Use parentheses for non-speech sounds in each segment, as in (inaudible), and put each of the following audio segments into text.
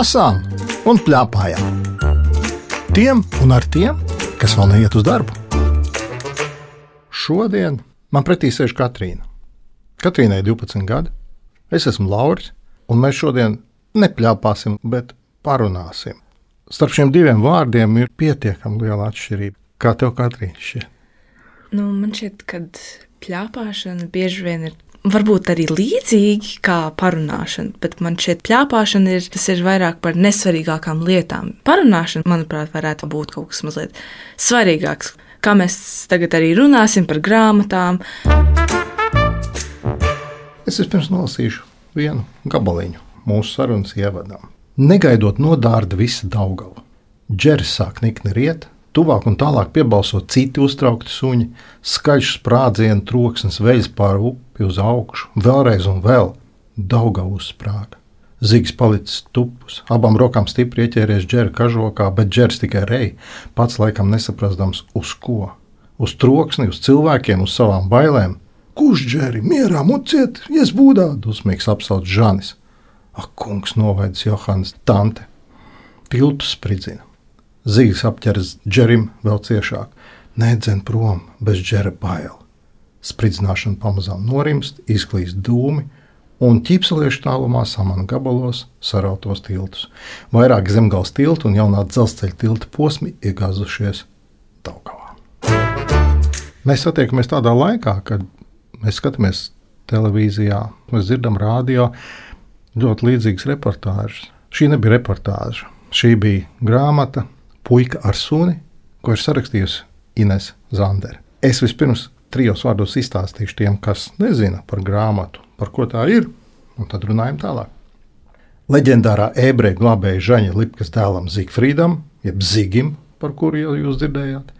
lasām un plēpājām. Tiem un ar tiem, kas vēl neiet uz darbu. Šodien man pretī sēž Katrīna. Katrīnai ir 12 gadi, es esmu Lauris, un mēs šodien nepļāpāsim, bet parunāsim. Starp šiem diviem vārdiem ir pietiekami liela atšķirība. Kā tev, Katrīna, šķiet? Nu, man šķiet, ka plāpāšana bieži vien ir. Varbūt arī līdzīgi kā parunāšana, bet man ka plāpāšana ir, ir vairāk par nesvarīgākām lietām. Parunāšana, manuprāt, varētu būt kaut kas mazliet svarīgāks. Kā mēs tagad arī runāsim par grāmatām. Es vispirms nolasīšu vienu gabaliņu mūsu sarunas ievadam. Negaidot nodārda visa Daugava. Džeris sāk nikni riet, Tuvāk un tālāk piebalso citi uztraukti suņi, skaļš sprādzienu troksnis veļas pāri upi uz augšu, vēlreiz un vēl daudzā uzsprāga. Zigs palicis tupus, abām rokām stipri ieķēries džera kažokā, bet džers tikai rei, pats laikam nesaprastams uz ko. Uz troksni, uz cilvēkiem, uz savām bailēm. Kurš džeri, mierā muciet, ies būdā, dusmīgs apsauc Žanis. Ak, kungs, novaidis Johans, tante. Tiltu spridzina. Zīles apķeras džerim vēl ciešāk. Nedzen prom bez džera bail. Spridzināšana pamazām norimst, izklīst dūmi, un ķīpseliešu tālumā samana gabalos sarautos tiltus. Vairāk zemgāles tiltu un jaunā dzelzceļa tilta posmi iegāzušies Daugavā. Mēs satiekamies tādā laikā, kad mēs skatāmies televīzijā, mēs dzirdam radio ļoti līdzīgas reportāžas. Šī nebija reportāža, šī bija grāmata, Puika ar suni, ko ir sarakstījusi Ines Zandere. Es vispirms trijos vārdos izstāstīšu tiem, kas nezina par grāmatu, par ko tā ir, un tad runājam tālāk. Leģendārā ebreju glābēja Žaņa Lipkas dēlam Zigfrīdam, jeb Zigim, par kuru jau jūs dzirdējāt,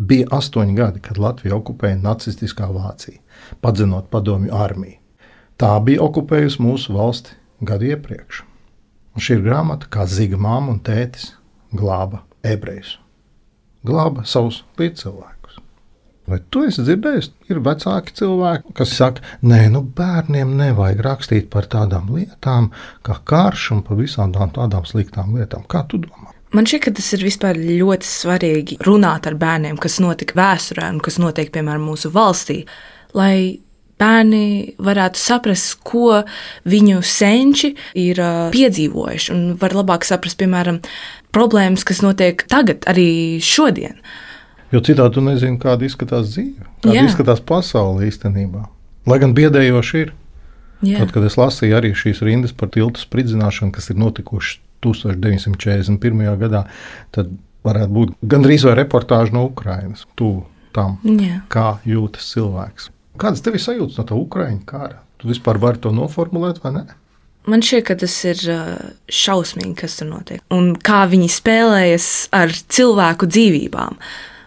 bija astoņi gadi, kad Latviju okupēja nacistiskā Vācija, padzinot padomju armiju. Tā bija okupējusi mūsu valsti gadu iepriekš. Un šī ir grāmata, kā Ziga māma un tētis glāba ebrejus, glāba savus līdzcilvēkus. Vai tu esi dzirdējis, ir vecāki cilvēki, kas saka, nē, nu bērniem nevajag rakstīt par tādām lietām, kā karš un par visām tādām sliktām lietām. Kā tu domā? Man šķiet, ka tas ir vispār ļoti svarīgi runāt ar bērniem, kas notika vēsturē un kas notiek, piemēram, mūsu valstī, lai bērni varētu saprast, ko viņu senči ir piedzīvojuši, un var labāk saprast, piemēram, problēmas, kas notiek tagad, arī šodien. Jo citādi tu nezini, kāda izskatās dzīve, kāda Jā. izskatās pasaule īstenībā. Lai gan biedējoši ir. Jā. Tad, kad es lasīju arī šīs rindas par tiltu spridzināšanu, kas ir notikušas 1941. gadā, tad varētu būt gandrīz vai reportāža no Ukrainas, tuvu tam, Jā. kā jūtas cilvēks. Kādas tev ir sajūtas no tā Ukraiņu kara? Tu vispār vari to noformulēt vai ne? Man šķiet, ka tas ir šausmīgi, kas tur notiek. Un kā viņi spēlējas ar cilvēku dzīvībām.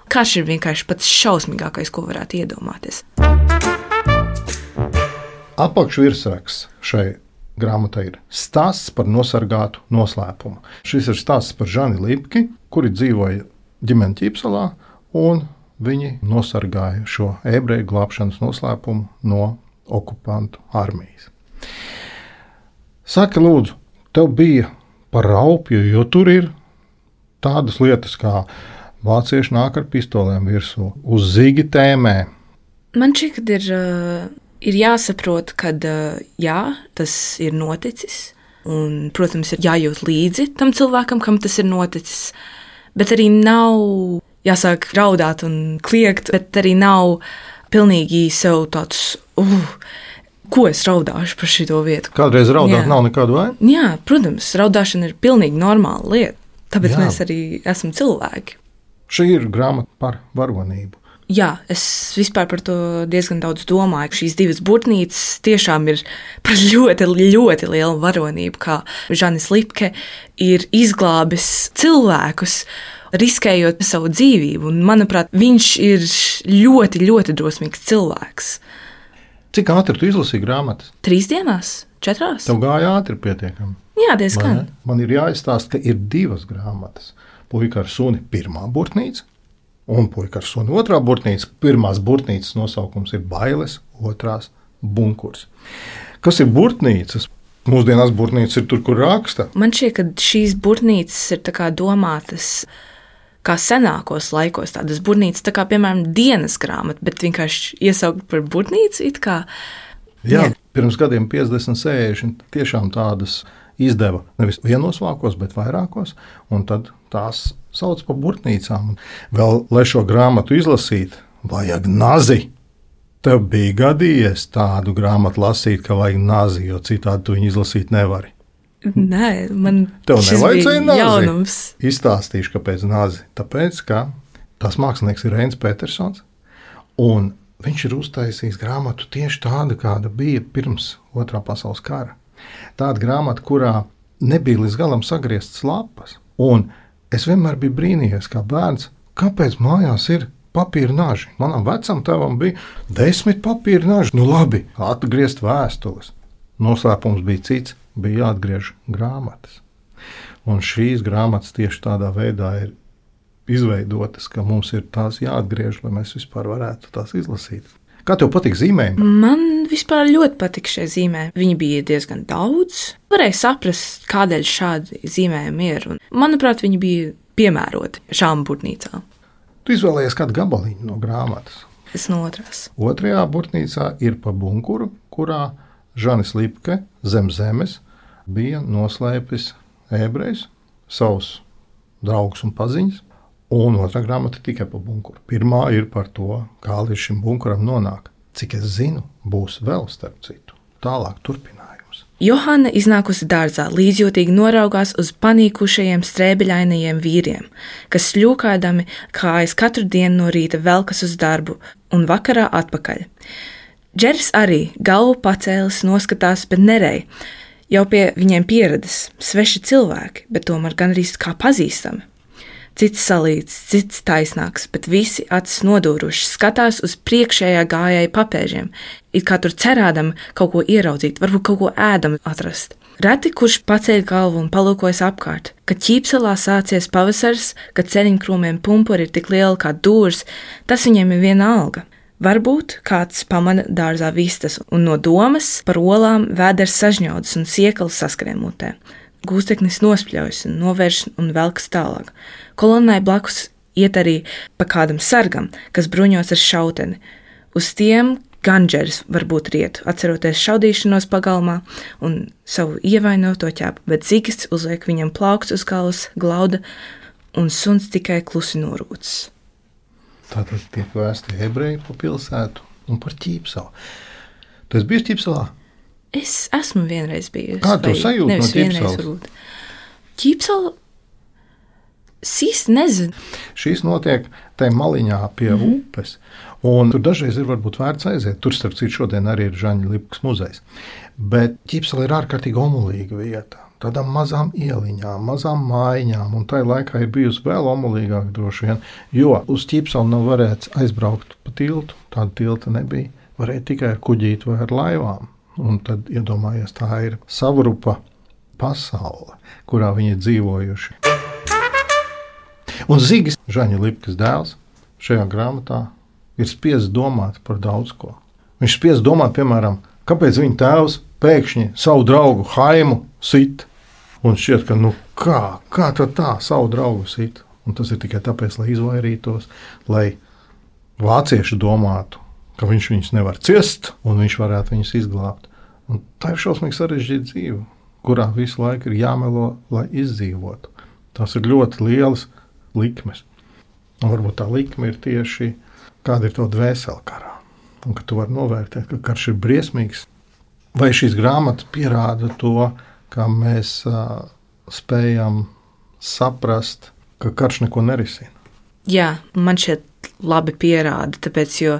Karš ir vienkārši pats šausmīgākais, ko varētu iedomāties. Apakšvirsraksts šai grāmatai ir stāsts par nosargātu noslēpumu. Šis ir stāsts par Žani Lipki, kuri dzīvoja ģimenes ķīpselā, un viņi nosargāja šo ebreju glābšanas noslēpumu no okupantu armijas. Saki, lūdzu, tev bija par raupju, jo tur ir tādas lietas, kā vācieši nāk ar pistolēm virsū, uz zigi tēmē. Man šķiet, ka ir, ir jāsaprot, ka jā, tas ir noticis. Un, protams, ir jājūt līdzi tam cilvēkam, kam tas ir noticis. Bet arī nav jāsāk raudāt un kliegt, bet arī nav pilnīgi sev tāds. Uh, ko es raudāšu par šo vietu. Kādreiz raudāt Jā. nav nekādu vainu? Jā, protams, raudāšana ir pilnīgi normāla lieta. Tāpēc Jā. mēs arī esam cilvēki. Šī ir grāmata par varonību. Jā, es vispār par to diezgan daudz domāju. Šīs divas būtnīcas tiešām ir par ļoti, ļoti lielu varonību, kā Žanis Lipke ir izglābis cilvēkus, riskējot savu dzīvību. Un, manuprāt, viņš ir ļoti, ļoti drosmīgs cilvēks. Cik ātri tu izlasīji grāmatas? Trīs dienās, četrās. Tev gāja ātri pietiekami. Jā, diezgan. Man ir jāizstāsta, ka ir divas grāmatas. Puika ar suni pirmā burtnīca un puika ar suni otrā burtnīca. Pirmās burtnīcas nosaukums ir bailes, otrās bunkurs. Kas ir burtnīcas? Mūsdienās būrnīca ir tur, kur raksta. Man šķiet, ka šīs būrnīcas ir domātas kā senākos laikos, tādas būrnīcas, tā kā piemēram dienas grāmata, bet vienkārši iesaukt par kā. Jā, Jā. pirms gadiem 50, 60 tiešām tādas izdeva nevis vienos vākos, bet vairākos, un tad tās sauc par burtnīcām. Un Vēl, lai šo grāmatu izlasītu, vajag nazi. Tev bija gadījies tādu grāmatu lasīt, ka vajag nazi, jo citādi tu viņu izlasīt nevari. Nē, man Tev nevajadzēja nazi. jaunums. Izstāstīšu, kāpēc nāzi. Tāpēc, ka tas mākslinieks ir Reins Petersons, un viņš ir uztaisījis grāmatu tieši tādu, kāda bija pirms otrā pasaules kara. Tāda grāmata, kurā nebija līdz galam sagrieztas lapas. Un es vienmēr biju brīnījies, kā bērns, kāpēc mājās ir papīra naži. Manam vecam tēvam bija desmit papīra naži. Nu, labi, atgriezt vēstules. Noslēpums bija cits, bija jāatgriež grāmatas. Un šīs grāmatas tieši tādā veidā ir izveidotas, ka mums ir tās jāatgriež, lai mēs vispār varētu tās izlasīt. Kā tev patīk zīmējumi? Man vispār ļoti patika šie zīmējumi. Viņi bija diezgan daudz. Varēja saprast, kādēļ šādi zīmējumi ir. Un, manuprāt, viņi bija piemēroti šām būrnīcām. Tu izvēlējies kādu gabaliņu no grāmatas. Es no otras. Otrajā būrnīcā ir pa bunkuru, kurā Žanis Lipke zem zemes bija noslēpis ebrejs, savus draugus un paziņas. Un otrā grāmata tikai par bunkuru. Pirmā ir par to, kā līdz šim bunkuram nonāk. Cik es zinu, būs vēl starp citu. Tālāk turpinājums. Johana iznākusi dārzā, līdzjūtīgi noraugās uz panīkušajiem strēbeļainajiem vīriem, kas ļūkādami kājas katru dienu no rīta velkas uz darbu un vakarā atpakaļ. Džeris arī galvu pacēlis, noskatās, bet nerej. Jau pie viņiem pieredzes, sveši cilvēki, bet tomēr gandrīz kā pazīstami. Cits salīdz, cits taisnāks, bet visi acis nodūruši skatās uz priekšējā gājēja papēžiem, it kā tur cerādami kaut ko ieraudzīt, varbūt kaut ko ēdam atrast. Reti kurš paceļ galvu un palūkojas apkārt, kad ķīpselā sācies pavasars, kad ceļņkrūmiem pumpuri ir tik lieli kā dūrs, tas viņiem ir viena alga. Varbūt kāds pamana dārzā vistas, un no domas par olām vēders sažņaudas un siekals saskrien mutē. Gūsteknis nospļaujas un novērš un velkas tālāk. Kolonnai blakus iet arī pa kādam sargam, kas bruņots ar šauteni. Uz tiem ganģeris varbūt riet, atceroties šaudīšanos pagalmā un savu ievainoto ķēpu, bet zigas uzliek viņam plaukts uz galvas, glauda, un suns tikai klusi norūcis. Tātad tiek vēsti ebreji pa pilsētu un par ķīpsalu. Tu esi bijis ķīpsalā? Es esmu vienreiz bijusi. Kāda tev vai sajūta no ķīpsalas? Ķīpsala. Īsti nezinu. Šīs notiek tajā maliņā pie mm upes. Un tur dažreiz ir varbūt vērts aiziet. Tur, starp citu, šodien arī ir Žaņa Lipkas muzejs. Bet ķīpsela ir ārkārtīgi omulīga vieta. Tādām mazām ieliņām, mazām mājiņām, un tajā laikā ir bijusi vēl omulīgāka droši vien, jo uz ķīpselu nav varēts aizbraukt pa tiltu. Tāda tilta nebija. Varēja tikai ar kuģīti vai ar laivām. Un tad iedomājies, tā ir savrupa pasaule, kurā viņi ir dzīvojuši. Un Zigis, Žaņa Lipkas dēls, šajā grāmatā ir spiests domāt par daudz ko. Viņš spiests domāt, piemēram, kāpēc viņa tēvs pēkšņi savu draugu Haimu sit. Un šķiet, ka nu, kā, kā tā savu draugu sit. Un tas ir tikai tāpēc, lai izvairītos, lai vācieši domātu, ka viņš viņus nevar ciest un viņš varētu viņus izglābt. Un tā ir šausmīgi sarežģīta dzīve, kurā visu laiku ir jāmelo, lai izdzīvotu. Tas ir ļoti liels likmes. Un varbūt tā likme ir tieši kāda ir tava dvēsele karā. Un ka tu vari novērtēt, ka karš ir briesmīgs. Vai šīs grāmatas pierāda to, ka mēs uh, spējam saprast, ka karš neko nerisina? Jā, man šeit labi pierāda, tāpēc, jo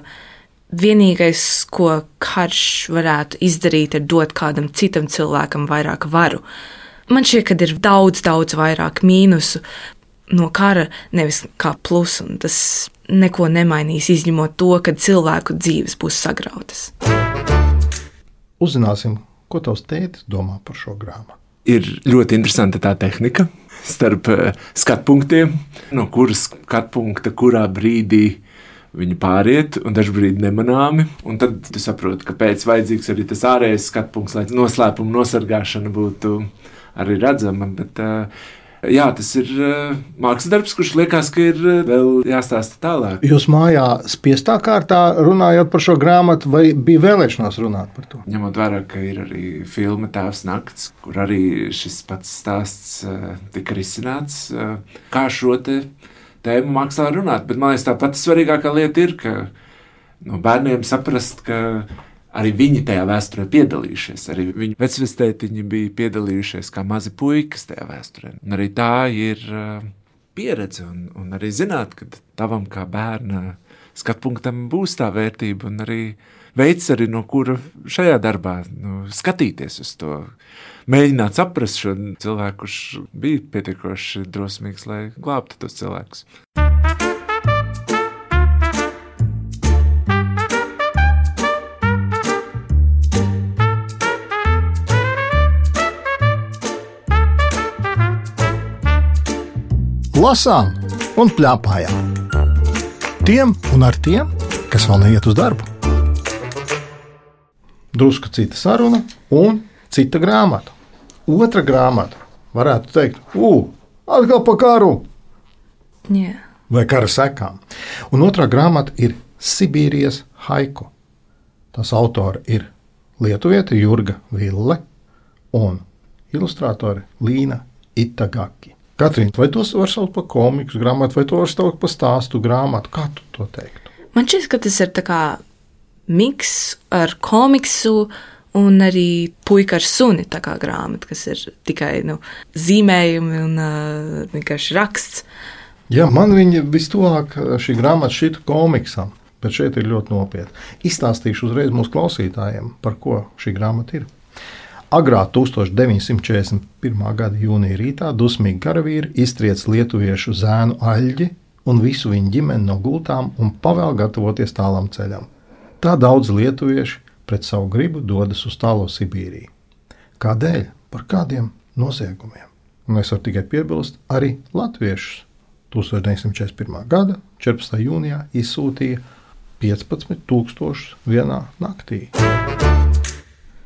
vienīgais, ko karš varētu izdarīt, ir dot kādam citam cilvēkam vairāk varu. Man šķiet, ka ir daudz, daudz vairāk mīnusu no kara, nevis kā plusu, un tas neko nemainīs, izņemot to, ka cilvēku dzīves būs sagrautas. Uzzināsim, ko tavs tētis domā par šo grāmatu. ir ļoti interesanta tā tehnika starp eh, skatu punktiem, no kuras skatu punkta kurā brīdī Viņi pāriet, un dažkārt nemanāmi. Un tad tu saproti, ka pēc vajadzīgs arī tas ārējais skatu punkts, lai noslēpuma nosargāšana būtu arī redzama. Bet, uh, jā, tas ir uh, mākslas darbs, kurš liekas, ka ir uh, vēl jāstāsta tālāk. Jūs mājā spiestā kārtā runājot par šo grāmatu, vai bija vēlēšanās runāt par to? Ņemot vērā, ka ir arī filma Tēvs Nakts, kur arī šis pats stāsts uh, tika risināts, kā šo tēmu mākslā runāt. Bet man liekas, tā pati svarīgākā lieta ir, ka no bērniem saprast, ka arī viņi tajā vēsturē piedalījušies. Arī viņu vecvestētiņi bija piedalījušies kā mazi puikas tajā vēsturē. Un arī tā ir pieredze un, un arī zināt, ka tavam kā bērna skatpunktam būs tā vērtība un arī veids, arī no kura šajā darbā nu, skatīties uz to. Mēģināt saprast šo cilvēku, kurš bija pietiekoši drosmīgs, lai glābtu tos cilvēkus. Lasām un plēpājām. Tiem un ar tiem, kas vēl neiet uz darbu. Drusku cita saruna un cita grāmata. Otra grāmata, varētu teikt, ugh, atkal par karu Jā. vai kara sekām. Un otrā grāmata ir Sibīrijas haiku. Tās autori ir Lietuvieta Jurga Ville un ilustrātori Līna Itagaki. Katrīna, vai tos var saukt par komiku grāmatu, vai to var saukt par stāstu grāmatu? Kā tu to teiktu? Man šķiet, ka tas ir miks ar komiksu. Un arī puika ar suni, tā kā grāmata, kas ir tikai nu, zīmējumi un uh, vienkārši raksts. Jā, man viņa vistuvāk šī grāmata šķita komiksam, bet šeit ir ļoti nopietni. Izstāstīšu uzreiz mūsu klausītājiem, par ko šī grāmata ir. Agrā 1941. gada jūnija rītā dusmīgi karavīri iztriec lietuviešu zēnu aļģi un visu viņa ģimeni no gultām un pavēl gatavoties tālam ceļam. Tā daudz lietuvieši pret savu gribu dodas uz tālo Sibīriju. Kādēļ? Par kādiem noziegumiem? Un es varu tikai piebilst, arī latviešus 1941. gada 14. jūnijā izsūtīja 15,000 vienā naktī.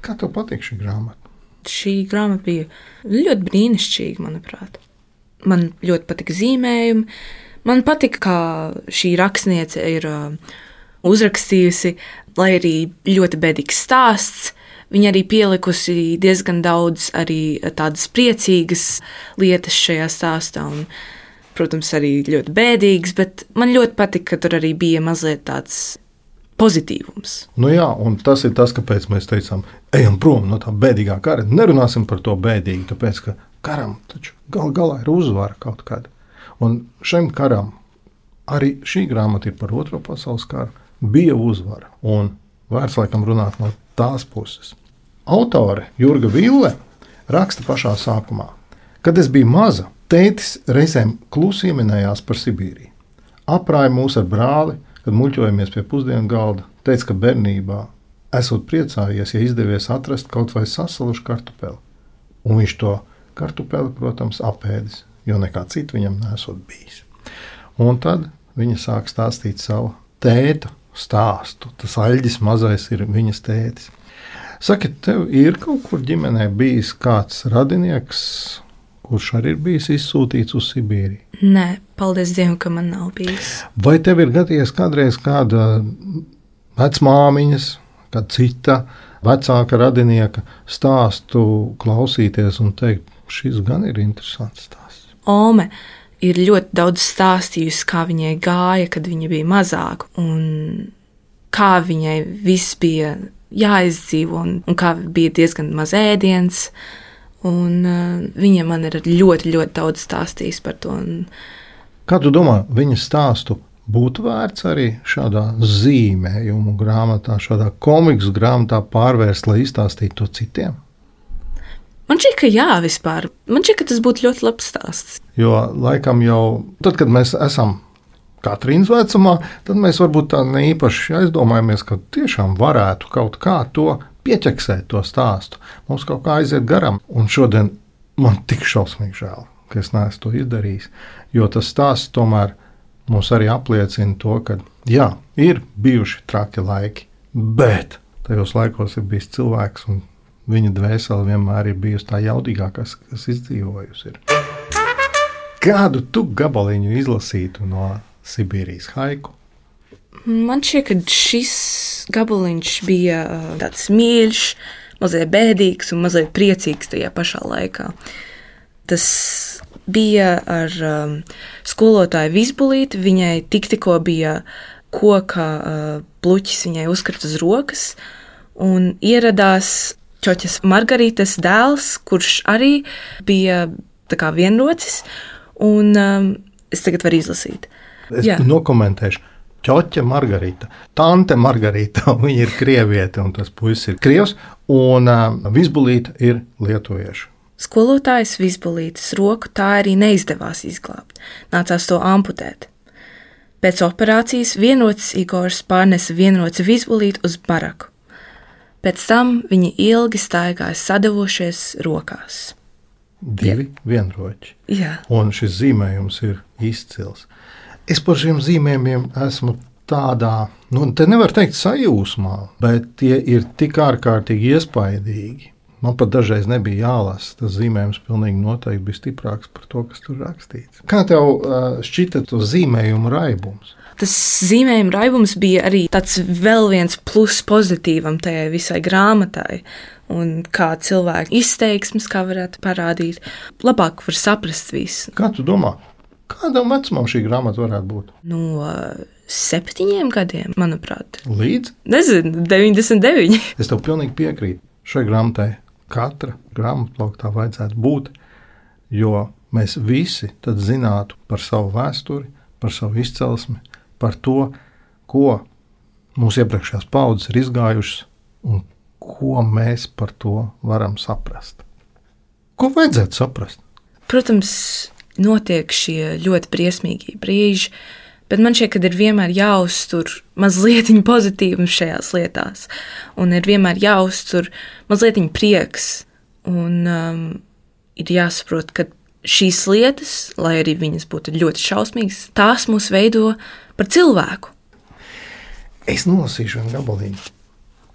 Kā tev patīk šī grāmata? Šī grāmata bija ļoti brīnišķīga, manuprāt. Man ļoti patika zīmējumi. Man patika, kā šī rakstniece ir uh, uzrakstījusi, lai arī ļoti bēdīgs stāsts. Viņa arī pielikusi diezgan daudz tādas priecīgas lietas šajā stāstā. Un, protams, arī ļoti bēdīgas, bet man ļoti patika, ka tur arī bija mazliet tāds pozitīvums. Nu jā, un tas ir tas, kāpēc mēs teicām, ejam prom no tā bēdīgā kara. Nerunāsim par to bēdīgi, tāpēc ka karam taču gal galā ir uzvara kaut kāda. Un šim karam arī šī grāmata ir par Otro pasaules karu. Bija uzvara, un vērts laikam runāt no tās puses. Autore Jurga Ville raksta pašā sākumā, kad es biju maza, tētis reizēm klusi ieminējās par Sibīriju. Aprāja mūs ar brāli, kad muļķojamies pie pusdienu galda, teica, ka bērnībā esot priecājies, ja izdevies atrast kaut vai sasalušu kartupeli. Un viņš to kartupeli, protams, apēdis, jo nekā cita viņam nesot bijis. Un tad viņa sāk stāstīt savu tēta stāstu. Tas aļģis mazais ir viņas tētis. Saka, tev ir kaut kur ģimenē bijis kāds radinieks, kurš arī ir bijis izsūtīts uz Sibīriju? Nē, paldies Dievam, ka man nav bijis. Vai tev ir gadījies kādreiz kāda vecmāmiņas, kāda cita vecāka radinieka stāstu klausīties un teikt, šis gan ir interesants stāsts? Ome ir ļoti daudz stāstījusi, kā viņai gāja, kad viņa bija mazāka, un kā viņai viss bija jāizdzīvo, un, un kā bija diezgan maz ēdienas. Un, uh, viņa man ir ļoti, ļoti daudz stāstījis par to. Un, Kā tu domā, viņas stāstu būtu vērts arī šādā zīmējumu grāmatā, šādā komiksu grāmatā pārvērst, lai izstāstītu to citiem? Man šķiet, ka jā, vispār. Man šķiet, ka tas būtu ļoti labs stāsts. Jo laikam jau tad, kad mēs esam Katrīnas vecumā, tad mēs varbūt tā neīpaši aizdomājamies, ka tiešām varētu kaut kā to pieķeksēt, to stāstu. Mums kaut kā aiziet garām, un šodien man tik šausmīgi žēl, ka es neesmu to izdarījis, jo tas stāsts tomēr mums arī apliecina to, ka jā, ir bijuši traki laiki, bet tajos laikos ir bijis cilvēks, un viņa dvēsele vienmēr ir bijusi tā jaudīgākā, kas izdzīvojusi. Ir. Kādu tu gabaliņu izlasītu no Sibīrijas haiku? Man šķiet, ka šis gabaliņš bija uh, tāds mīļš, mazliet bēdīgs un mazliet priecīgs tajā pašā laikā. Tas bija ar um, skolotāju Vizbulīti. Viņai tik tikko bija koka uh, pluķis, viņai uzkrita uz rokas, un ieradās Čoķis Margaritas dēls, kurš arī bija vienrocis, un um, es tagad varu izlasīt. Es Jā. nokomentēšu. Čoķa Margarita, Tante Margarita, (laughs) viņa ir krieviete, un tas puisis ir krievs, un uh, Vizbulīta ir lietuvieša. Skolotājs Vizbulītas roku tā arī neizdevās izglābt, nācās to amputēt. Pēc operācijas vienots Igors pārnesa vienots Vizbulītu uz baraku. Pēc tam viņi ilgi staigāja sadavošies rokās. Divi vienroči. Jā. Un šis zīmējums ir izcils. Es par šiem zīmējumiem esmu tādā, nu, te nevar teikt sajūsmā, bet tie ir tik ārkārtīgi iespaidīgi. Man pat dažreiz nebija jālasa. Tas zīmējums pilnīgi noteikti bija stiprāks par to, kas tur rakstīts. Kā tev šķita to zīmējumu raibums? tas zīmējuma raibums bija arī tāds vēl viens plus pozitīvam tajai visai grāmatai. Un kā cilvēku izteiksmes, kā varētu parādīt, labāk var saprast visu. Kā tu domā, kādam vecumam šī grāmata varētu būt? No septiņiem gadiem, manuprāt. Līdz? Nezinu, 99. es tev pilnīgi piekrītu. Šai grāmatai katra grāmatplauktā vajadzētu būt, jo mēs visi tad zinātu par savu vēsturi, par savu izcelsmi, par to, ko mūsu iepriekšējās paudzes ir izgājušas un ko mēs par to varam saprast. Ko vajadzētu saprast? Protams, notiek šie ļoti briesmīgie brīži, bet man šķiet, ka ir vienmēr jāuztur mazliet pozitīvs šajās lietās, un ir vienmēr jāuztur mazliet prieks, un um, ir jāsaprot, ka šīs lietas, lai arī viņas būtu ļoti šausmīgas, tās mūs veido par cilvēku. Es nolasīšu vienu gabaliņu,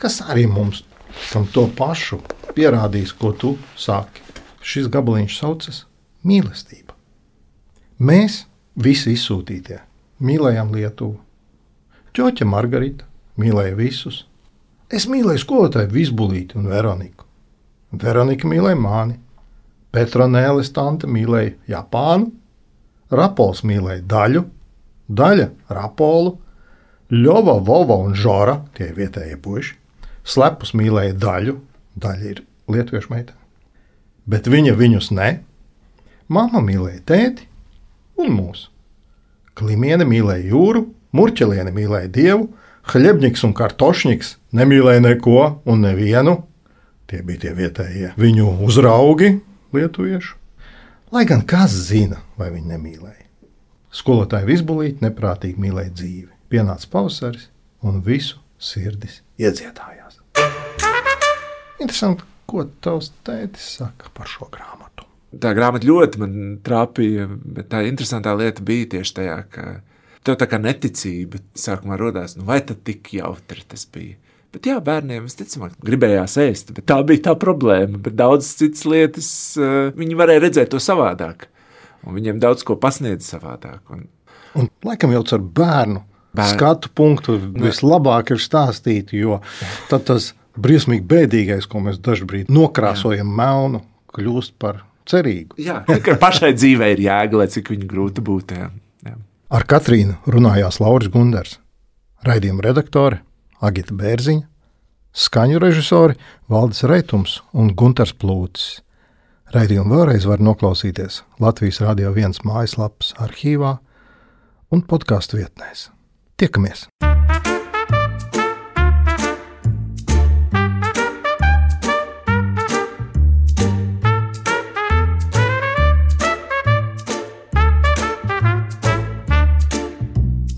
kas arī mums tam to pašu pierādīs, ko tu sāki. Šis gabaliņš saucas mīlestība. Mēs visi izsūtītie mīlējām Lietuvu. Čoķa Margarita mīlēja visus. Es mīlēju skolotāju Vizbulīti un Veroniku. Veronika mīlēja mani. Petronēlis tante mīlēja Japānu, Rapols mīlēja daļu, Daļa Rapolu, Ļova, Vova un Žora, tie ir vietējie puiši, slepus mīlēja daļu, daļa ir lietuviešu meitene. Bet viņa viņus ne. Mama mīlēja tēti un mūsu. Klimiene mīlēja jūru, Murķeliene mīlēja dievu, Hļebņiks un Kartošņiks nemīlēja neko un nevienu. Tie bija tie vietējie viņu uzraugi, lietuviešu. Lai gan kas zina, vai viņi nemīlēja. Skolotāja Vizbulīte neprātīgi mīlēja dzīvi. Pienāca pavasaris un visu sirdis iedziedājās. Interesanti, ko tavs tētis saka par šo grāmatu. Tā grāmata ļoti man trāpīja, bet tā interesantā lieta bija tieši tajā, ka tev tā kā neticība sākumā radās, nu vai tad tik jautri tas bija. Bet jā, bērniem visticamāk gribējās ēst, bet tā bija tā problēma. Bet daudzas citas lietas uh, viņi varēja redzēt to savādāk un viņiem daudz ko pasniedz savādāk. Un, un laikam jau ar bērnu Bērn. skatu punktu vislabāk ir stāstīt, jo tas briesmīgi bēdīgais, ko mēs dažkārt nokrāsojam melnu, kļūst par cerīgu. Jā, (laughs) ka pašai dzīvē ir jēga, lai cik viņa grūti būtu. Jā. Jā. Ar Katrīnu runājās Lauris Gunders, raidījuma redaktore Agita Bērziņa, skaņu režisori Valdis Reitums un Gunters Plūcis. Raidījumu vēlreiz var noklausīties Latvijas Rādio 1 mājaslapas arhīvā un podkāstu vietnēs. Tiekamies!